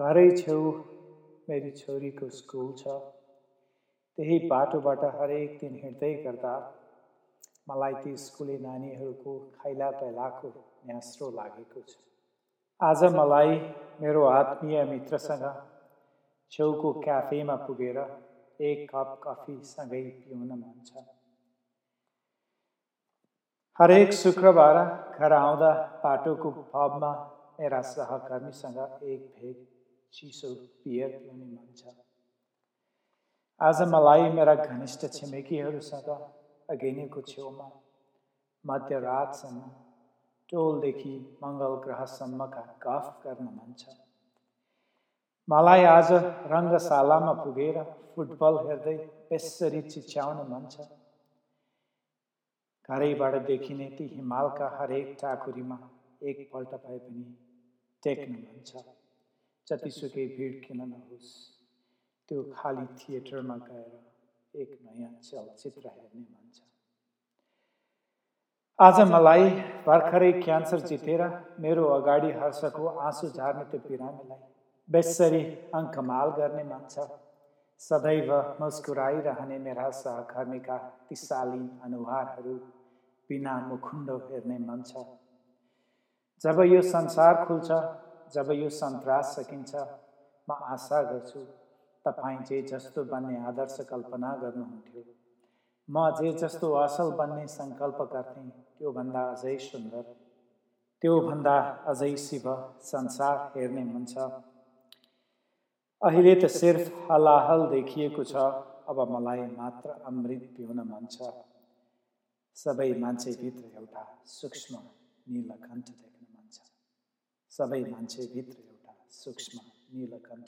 घरै छेउ मेरी छोरीको स्कुल छ। त्यही बाटोबाट हरेक दिन हिँड्दै गर्दा मलाई ती स्कुले नानीहरूको खाइला पैलाको न्यास्रो लागेको छ। आज मलाई मेरो आत्मीय मित्रसँग छेउको क्याफेमा पुगेर एक कप कफी सँगै पिउन मन छ। हरेक शुक्रबार घर आउँदा बाटोको पबमा मेरा सहकर्मीसँग एक भेग चिसो बियर पिउने मन छ आज मलाई मेरा घनिष्ठ छिमेकीहरूसँग अघिनीको छेउमा मध्यरातसम्म टोलदेखि मङ्गल ग्रहसम्मका गफ गर्न मन छ मलाई आज रङ्गशालामा पुगेर फुटबल हेर्दै बेसरी चिच्याउन मन छ घरैबाट देखिने ती हिमालका हरेक टाकुरीमा एकपल्ट भए पनि टेक्न मन छ जतिसुकै भिड किन नहोस्। त्यो खाली थिएटरमा गएर एक नयाँ चलचित्र हेर्ने मन छ। आज मलाई भर्खरै क्यान्सर जितेर मेरो अगाडि हर्षको आँसु झार्ने त्यो बिरामीलाई बेसरी अङ्कमाल गर्ने मन छ। सदैव मुस्कुराइरहने मेरा सहकर्मीका ती अनुहारहरू बिना मुखुन्डो हेर्ने मन छ। जब यो संसार खुल्छ जब यो सन्तास सकिन्छ म आशा गर्छु तपाईँ जे जस्तो बन्ने आदर्श कल्पना गर्नुहुन्थ्यो। म जे जस्तो असल बन्ने सङ्कल्प गर्थेँ त्योभन्दा अझै सुन्दर। त्योभन्दा अझै शिव संसार हेर्ने मन छ अहिले त सिर्फ हलाहल देखिएको छ अब मलाई मात्र अमृत पिउन मन छ। सबै मान्छेभित्र एउटा सूक्ष्म नीलकण्ठ सबै मान्छेभित्र एउटा सूक्ष्म नीलकण्ठ